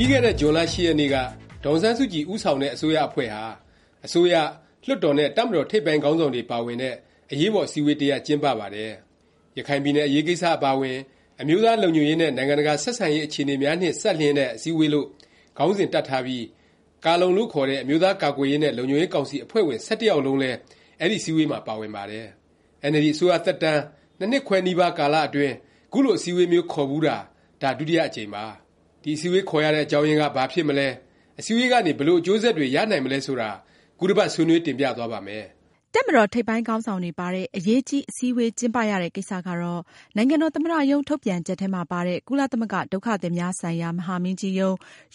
ပြီးခဲ့တဲ့ ဇွန်လ ၈ ရက်နေ့က ဒေါ်အောင်ဆန်းစုကြည် ဦးဆောင်တဲ့ အစိုးရအဖွဲ့ဟာ အစိုးရ၊လွှတ်တော်နဲ့ တပ်မတော် ထိပ်ပိုင်းခေါင်းဆောင်တွေ ပါဝင်တဲ့ အရေးပေါ် အစည်းအဝေး တစ်ရပ် ကျင်းပပါတယ်။ရခိုင်ပြည်နယ် အရေးကိစ္စ အပါအဝင် အမျိုးသားလုံခြုံရေးနဲ့ နိုင်ငံတကာ ဆက်ဆံရေး အခြေအနေများနှင့် စပ်လျဉ်းတဲ့ အစည်းအဝေးလို့ ခေါင်းစဉ်တပ်ထားပြီး ကာလုံလို့ ခေါ်တဲ့ အမျိုးသားကာကွယ်ရေးနဲ့ လုံခြုံရေးကောင်စီ အဖွဲ့ဝင် ၁၁ ယောက်လုံးလည်း အဲဒီ အစည်းအဝေးမှာ ပါဝင်ပါတယ်။အင်န်အယ်လ်ဒီ အစိုးရသက်တမ်း ၂ နှစ်ခွဲနီးပါး ကာလအတွင်း ခုလို အစည်းအဝေးမျိုး ခေါ်ဖူးတာ ဒါ ဒုတိယ အကြိမ်ပါ။ ဒီအစည်းအဝေးခေါ်ရတဲ့ အကြောင်းရင်းက ဘာဖြစ်မလဲ၊အစည်းအဝေးကနေ ဘယ်လို အကျိုးဆက်တွေ ရနိုင်မလဲ ဆိုတာ ခုတစ်ပတ် ဆွေးနွေး တင်ပြသွားပါ့မယ်။ တပ်မတော်ထိပ်ပိုင်းခေါင်းဆောင်တွေပါတဲ့ အရေးကြီး အစည်းအဝေးကျင်းပရတဲ့ကိစ္စကတော့ နိုင်ငံတော်သမ္မတရုံး ထုတ်ပြန်ချက်ထဲမှာပါတဲ့ ကုလသမဂ္ဂ ဒုက္ခသည်များဆိုင်ရာ မဟာမင်းကြီးရုံး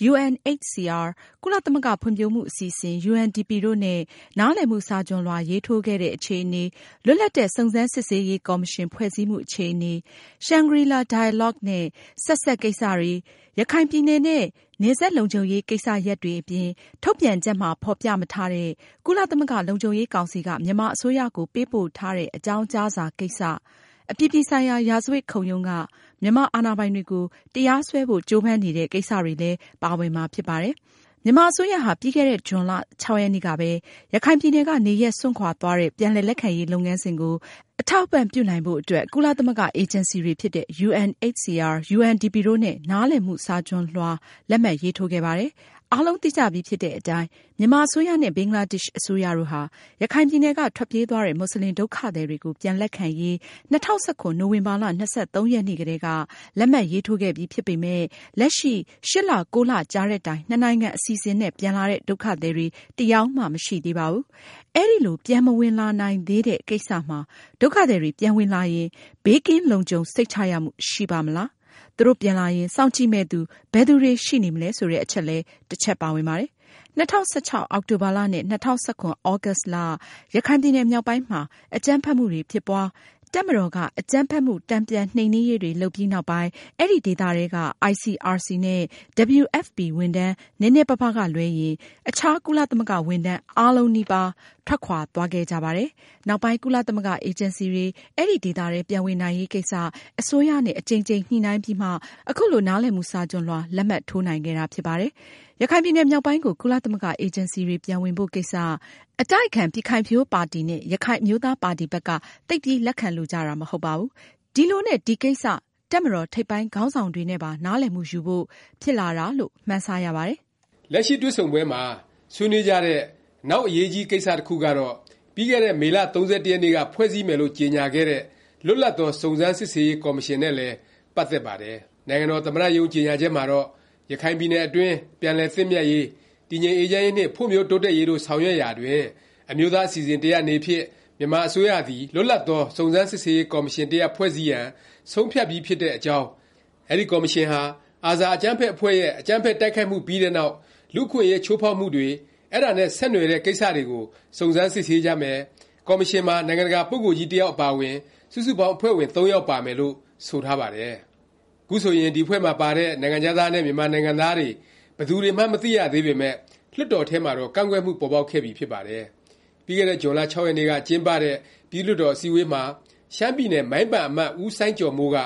UNHCR ၊ကုလသမဂ္ဂဖွံ့ဖြိုးမှုအစီအစဉ် UNDP တို့နဲ့ နားလည်မှုစာချွန်လွှာ ရေးထိုးခဲ့တဲ့ အခြေအနေ၊လွတ်လပ်တဲ့ စုံစမ်းစစ်ဆေးရေးကော်မရှင် ဖွဲ့စည်းမှုအခြေအနေ၊ Shangri-La Dialogue နဲ့ ဆက်စပ်ကိစ္စတွေ၊ရခိုင်ပြည်နယ်နဲ့နယ်စပ်လုံခြုံရေးကိစ္စရပ်တွေအပြင် ထုတ်ပြန်ချက်မှာ ဖော်ပြမထားတဲ့ ကုလသမဂ္ဂလုံခြုံရေးကောင်စီက မြန်မာအစိုးရကို ပေးပို့ထားတဲ့ အကြောင်းကြားစာကိစ္စ၊အပြည်ပြည်ဆိုင်ရာ ရာဇဝတ်ခုံရုံးက မြန်မာအာဏာပိုင်တွေကို တရားစွဲဖို့ ကြိုးပမ်းနေတဲ့ ကိစ္စတွေလည်း ပါဝင်မှာဖြစ်ပါတယ်။ မြန်မာအစိုးရဟာ ပြီးခဲ့တဲ့ ဇွန်လ၆ရက်နေ့ကပဲ ရခိုင်ပြည်နယ်ကနေရပ်စွန့်ခွာသွားတဲ့ ပြန်လည်လက်ခံရေးလုပ်ငန်းစဉ်ကို အထောက်အပံ့ပြုနိုင်ဖို့အတွက် ကုလသမဂ္ဂအေဂျင်စီတွေဖြစ်တဲ့ UNHCR ၊ UNDP တို့နဲ့ နားလည်မှုစာချွန်လွှာ လက်မှတ်ရေးထိုးခဲ့ပါတယ်။ အားလုံးသိကြပြီးဖြစ်တဲ့အတိုင်းမြန်မာအစိုးရနဲ့ဘင်္ဂလားဒေ့ရှ်အစိုးရတို့ဟာရခိုင်ပြည်နယ်ကထွက်ပြေးသွားတဲ့မူဆလင်ဒုက္ခသည်တွေကိုပြန်လက်ခံရေး၂၀၁၇နိုဝင်ဘာ၂၃ရက်နေ့ကတည်းကလက်မှတ်ရေးထိုးခဲ့ပြီးဖြစ်ပေမယ့်လက်ရှိ၈လ၉လကြာတဲ့တိုင်နှစ်နိုင်ငံအစီအစဉ်နဲ့ပြန်လာတဲ့ဒုက္ခသည်တွေတစ်ယောက်မှမရှိသေးပါဘူး။အဲလိုပြန်မဝင်လာနိုင်သေးတဲ့ကိစ္စမှာဒုက္ခသည်တွေပြန်ဝင်လာရင်ဘေးကင်းလုံခြုံစိတ်ချရမှုရှိပါ့မလား၊ သူတို့ပြန်လာရင် စောင့်ကြည့်မယ့်သူ ဘယ်သူတွေ ရှိနေမလဲ ဆိုတဲ့အချက်လည်း တစ်ချက်ပါဝင်ပါတယ်။၂၀၁၆ အောက်တိုဘာနဲ့ ၂၀၁၇ သြဂုတ်လ ရခိုင်ပြည်နယ်မြောက်ပိုင်းမှာ အကြမ်းဖက်မှုတွေ ဖြစ်ပွား၊ တပ်မတော်က အကြမ်းဖက်မှု တန်ပြန်နှိမ်နင်းရေးတွေ လုပ်ပြီးနောက်ပိုင်း အဲဒီဒေသထဲက ICRC နဲ့ WFP ဝန်ထမ်း နည်းနည်းပါးပါးကလွဲရင် အခြား ကုလသမဂ္ဂ ဝန်ထမ်း အားလုံးနီးပါး ထွက်ခွာသွားခဲ့ကြပါတယ်။နောက်ပိုင်း ကုလသမဂ္ဂ အေဂျင်စီတွေ အဲဒီဒေသထဲ ပြန်ဝင်နိုင်ရေးကိစ္စ အစိုးရနဲ့ အကြိမ်ကြိမ် ညှိနှိုင်းပြီးမှခုလို နားလည်မှု စာချွန်လွှာ လက်မှတ်ထိုးနိုင်ခဲ့တာ ဖြစ်ပါတယ်။ရခိုင်ပြည်နယ်မြောက်ပိုင်းကို ကုလသမဂ္ဂအေဂျင်စီတွေ ပြန်ဝင်ဖို့ကိစ္စ အတိုက်အခံ ပြည်ခိုင်ဖြိုးပါတီနဲ့ ရခိုင်အမျိုးသားပါတီဘက်က သိပ်ပြီး လက်ခံလိုကြတာ မဟုတ်ပါဘူး။ဒီလိုနဲ့ ဒီကိစ္စ တပ်မတော် ထိပ်ပိုင်းခေါင်းဆောင်တွေနဲ့ပါ နားလည်မှုယူဖို့ ဖြစ်လာတာလို့ မှန်းဆ ရပါတယ်။လက်ရှိ တွေ့ဆုံပွဲမှာ ဆွေးနွေးကြတဲ့ နောက် အရေးကြီးကိစ္စ တစ်ခုကတော့ ပြီးခဲ့တဲ့ မေလ ၃၁ ရက်နေ့က ဖွဲ့စည်းမယ်လို့ ကြေငြာခဲ့တဲ့ လွတ်လပ်သော စုံစမ်းစစ်ဆေးရေး ကော်မရှင်နဲ့လည်း ပတ်သက်ပါတယ်။နိုင်ငံတော် သမ္မတရုံး ကြေငြာချက်မှာတော့ ရခိုင်ပြည်နယ်အတွင်း ပြန်လည်သင့်မြတ်ရေး၊တည်ငြိမ်အေးချမ်းရေးနှင့် ဖွံ့ဖြိုးတိုးတက်ရေးတို့ ဆောင်ရွက်ရာတွင် အမျိုးသား အစီအစဉ် တစ်ရပ်အနေဖြင့် မြန်မာအစိုးရသည် လွတ်လပ်သော စုံစမ်းစစ်ဆေးရေး ကော်မရှင် တစ်ရပ် ဖွဲ့စည်းရန် ဆုံးဖြတ်ပြီးဖြစ်တဲ့အကြောင်း၊အဲဒီ ကော်မရှင်ဟာ ARSA အကြမ်းဖက် အဖွဲ့ရဲ့ အကြမ်းဖက် တိုက်ခိုက်မှုပြီးတဲ့နောက် လူ့အခွင့်အရေး ချိုးဖေါက်မှုတွေ၊အဲဒါနဲ့ ဆက်နွယ်တဲ့ ကိစ္စတွေကို စုံစမ်းစစ်ဆေးကြမယ်၊ကော်မရှင်မှာ နိုင်ငံတကာ ပုဂ္ဂိုလ်ကြီး တစ်ယောက် အပါအဝင် စုစုပေါင်း အဖွဲ့ဝင် ၃ ယောက် ပါမယ်လို့ ဆိုထားပါတယ်။ ခုဆိုရင် ဒီအဖွဲ့မှာပါတဲ့ နိုင်ငံခြားသားနဲ့ မြန်မာနိုင်ငံသားတွေ ဘယ်သူတွေမှန်း မသိရသေးပေမယ့် လွှတ်တော်ထဲမှာတော့ ကန့်ကွက်မှု ပေါ်ပေါက်ခဲ့ပြီ ဖြစ်ပါတယ်။ပြီးခဲ့တဲ့ ဇွန်လ ၆ ရက်နေ့က ကျင်းပတဲ့ ပြည်သူ့လွှတ်တော် အစည်းအဝေးမှာ ရှမ်းပြည်နယ် မိုင်းပန် အမတ် ဦးစိုင်းကျော်မိုးက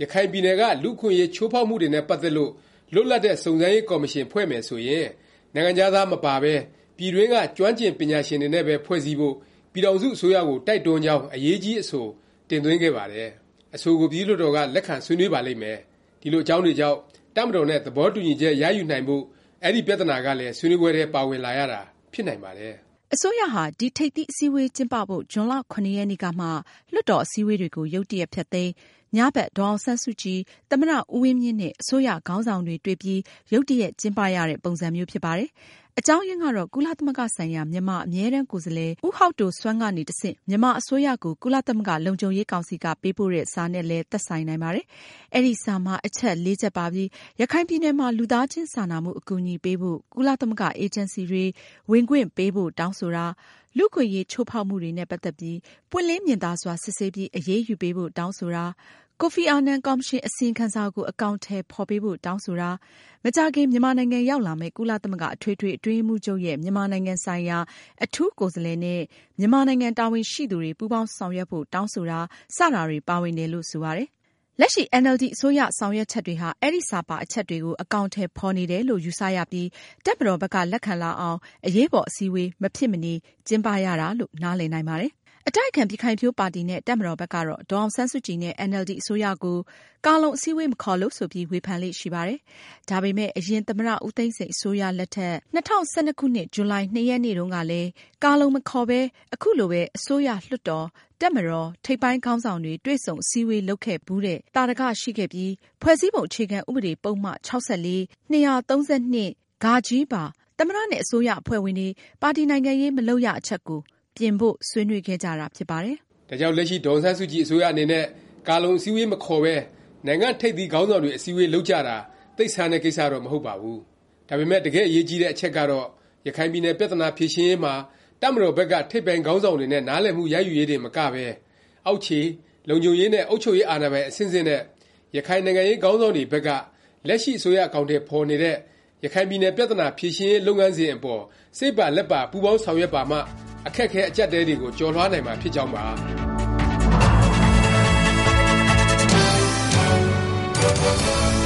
ရခိုင်ပြည်နယ်က လူ့အခွင့်အရေး ချိုးဖေါက်မှုတွေနဲ့ ပတ်သက်လို့ လွတ်လပ်တဲ့ စုံစမ်းရေး ကော်မရှင် ဖွဲ့မယ် ဆိုရင် နိုင်ငံခြားသား မပါပဲ ပြည်တွင်းက ကျွမ်းကျင်ပညာရှင်တွေနဲ့ပဲ ဖွဲ့စည်းဖို့ ပြည်ထောင်စု အစိုးရကို တိုက်တွန်းကြောင်း အရေးကြီး အဆို တင်သွင်းခဲ့ပါတယ်။ အဆိုကို ပြည်သူ့လွှတ်တော်က လက်ခံ ဆွေးနွေးပါလိမ့်မယ်။ဒီလို အကြောင်းတွေကြောင့် တပ်မတော်နဲ့ သဘောတူညီချက် ရယူနိုင်ဖို့ အဲဒီ ပြသနာကလည်း ဆွေးနွေးပွဲထဲ ပါဝင်လာရတာ ဖြစ်နိုင်ပါတယ်။အစိုးရဟာ ဒီ ထိပ်သီးအစည်းအဝေး ကျင်းပဖို့ ဇွန်လ ၇ ရက်နေ့ကမှ လွှတ်တော် အစည်းအဝေးတွေကို ရုတ်တရက် ဖျက်သိမ်း၊ညဘက် ဒေါ်အောင်ဆန်းစုကြည်၊သမ္မတ ဦးဝင်းမြင့်နဲ့ အစိုးရခေါင်းဆောင်တွေ တွေ့ပြီး ရုတ်တရက် ကျင်းပရတဲ့ ပုံစံမျိုး ဖြစ်ပါတယ်။အကြောင်းရင်းကတော့ ကုလသမဂ္ဂဆိုင်ရာ မြန်မာအမြဲတမ်းကိုယ်စားလှယ် ဦးဟောက်ဒိုဆွမ်းကနေတဆင့် မြန်မာအစိုးရကို ကုလသမဂ္ဂလုံခြုံရေးကောင်စီက ပေးပို့တဲ့စာနဲ့လည်း သက်ဆိုင်နိုင်ပါတယ်။အဲဒီစာမှာ အချက် ချက်ပါပြီး ရခိုင်ပြည်နယ်မှာ လူသားချင်းစာနာမှုအကူအညီပေးဖို့၊ကုလသမဂ္ဂအေဂျင်စီတွေ ဝင်ခွင့်ပေးဖို့ တောင်းဆိုတာ၊လူ့အခွင့်အရေးချိုးဖေါက်မှုတွေနဲ့ ပတ်သက်ပြီး ပွင့်လင်းမြင်သာစွာ စစ်ဆေးပြီး အရေးယူပေးဖို့ တောင်းဆိုတာ၊ ကိုဖီအာနန်ကော်မရှင်အစီရင်ခံစာကို အကောင်အထည်ဖော်ပေးဖို့ တောင်းဆိုတာ၊မကြာခင် မြန်မာနိုင်ငံရောက်လာမယ့် ကုလသမဂ္ဂအထွေထွေအတွင်းရေးမှူးချုပ်ရဲ့ မြန်မာနိုင်ငံဆိုင်ရာ အထူးကိုယ်စားလှယ်နဲ့ မြန်မာနိုင်ငံတာဝန်ရှိသူတွေ ပူးပေါင်းဆောင်ရွက်ဖို့ တောင်းဆိုတာ စတာတွေ ပါဝင်တယ်လို့ ဆိုပါတယ်။လက်ရှိ NLD အစိုးရ ဆောင်ရွက်ချက်တွေဟာ အဲဒီစာပါ အချက်တွေကို အကောင်အထည်ဖော်နေတယ်လို့ ယူဆရပြီး တပ်မတော်ဘက်က လက်ခံလာအောင် အရေးပေါ်အစည်းအဝေး မဖြစ်မနေ ကျင်းပရတာလို့ နားလည်နိုင်ပါတယ်။ အတိုက်အခံ ပြည်ခိုင်ဖြိုးပါတီနဲ့ တပ်မတော်ဘက်ကတော့ ဒေါ်အောင်ဆန်းစုကြည်နဲ့ အင်န်အယ်လ်ဒီ အစိုးရကို ကာလုံ အစည်းအဝေး မခေါ်လို့ ဆိုပြီး ဝေဖန်လေ့ရှိပါတယ်။ဒါပေမယ့် အရင်သမ္မတ ဦးသိန်းစိန် အစိုးရလက်ထက် ၂၀၁၂ ခုနှစ် ဇူလိုင် ၂ ရက်နေ့တုန်းကလည်း ကာလုံ မခေါ်ပဲ ခုလိုပဲ အစိုးရ၊လွှတ်တော်၊တပ်မတော် ထိပ်ပိုင်းခေါင်းဆောင်တွေ တွေ့ဆုံ အစည်းအဝေး လုပ်ခဲ့ဖူးတဲ့ သာဓက ရှိခဲ့ပြီး ဖွဲ့စည်းပုံ အခြေခံဥပဒေ ပုဒ်မ ၆၄၊၂၃၂ ပါ သမ္မတနဲ့ အစိုးရအဖွဲ့ဝင်တွေ ပါတီနိုင်ငံရေး မလုပ်ရ အချက်ကို ပြင်ဖို့ ဆွေးနွေးခဲ့ကြတာ ဖြစ်ပါတယ်။ဒါကြောင့် လက်ရှိ ဒေါ်အောင်ဆန်းစုကြည် အစိုးရအနေနဲ့ ကာလုံ အစည်းအဝေး မခေါ်ပဲ နိုင်ငံ့ထိပ်သီးခေါင်းဆောင်တွေ အစည်းအဝေး လုပ်ကြတာ သိပ်ဆန်းတဲ့ ကိစ္စတော့ မဟုတ်ပါဘူး။ဒါပေမယ့် တကယ့် အရေးကြီးတဲ့ အချက်ကတော့ ရခိုင်ပြည်နယ် ပြသနာ ဖြေရှင်းရေးမှာ တပ်မတော်ဘက်က ထိပ်ပိုင်းခေါင်းဆောင်တွေနဲ့ နားလည်မှု ရယူရေးတင်မကပဲ အောက်ခြေ လုံခြုံရေးနဲ့ အုပ်ချုပ်ရေး အာဏာပိုင် အဆင့်ဆင့်နဲ့ ရခိုင်နိုင်ငံရေး ခေါင်းဆောင်တွေဘက်က လက်ရှိ အစိုးရ အကောင်အထည် ဖော်နေတဲ့ ရခိုင်ပြည်နယ် ပြသနာ ဖြေရှင်းရေး လုပ်ငန်းစဉ်အပေါ် စိတ်ပါလက်ပါ ပူးပေါင်းဆောင်ရွက်ပါမှ အခက်အခဲအကျပ်တဲတွေကို ကျော်လွှားနိုင်မှာ ဖြစ်ကြောင်းပါ။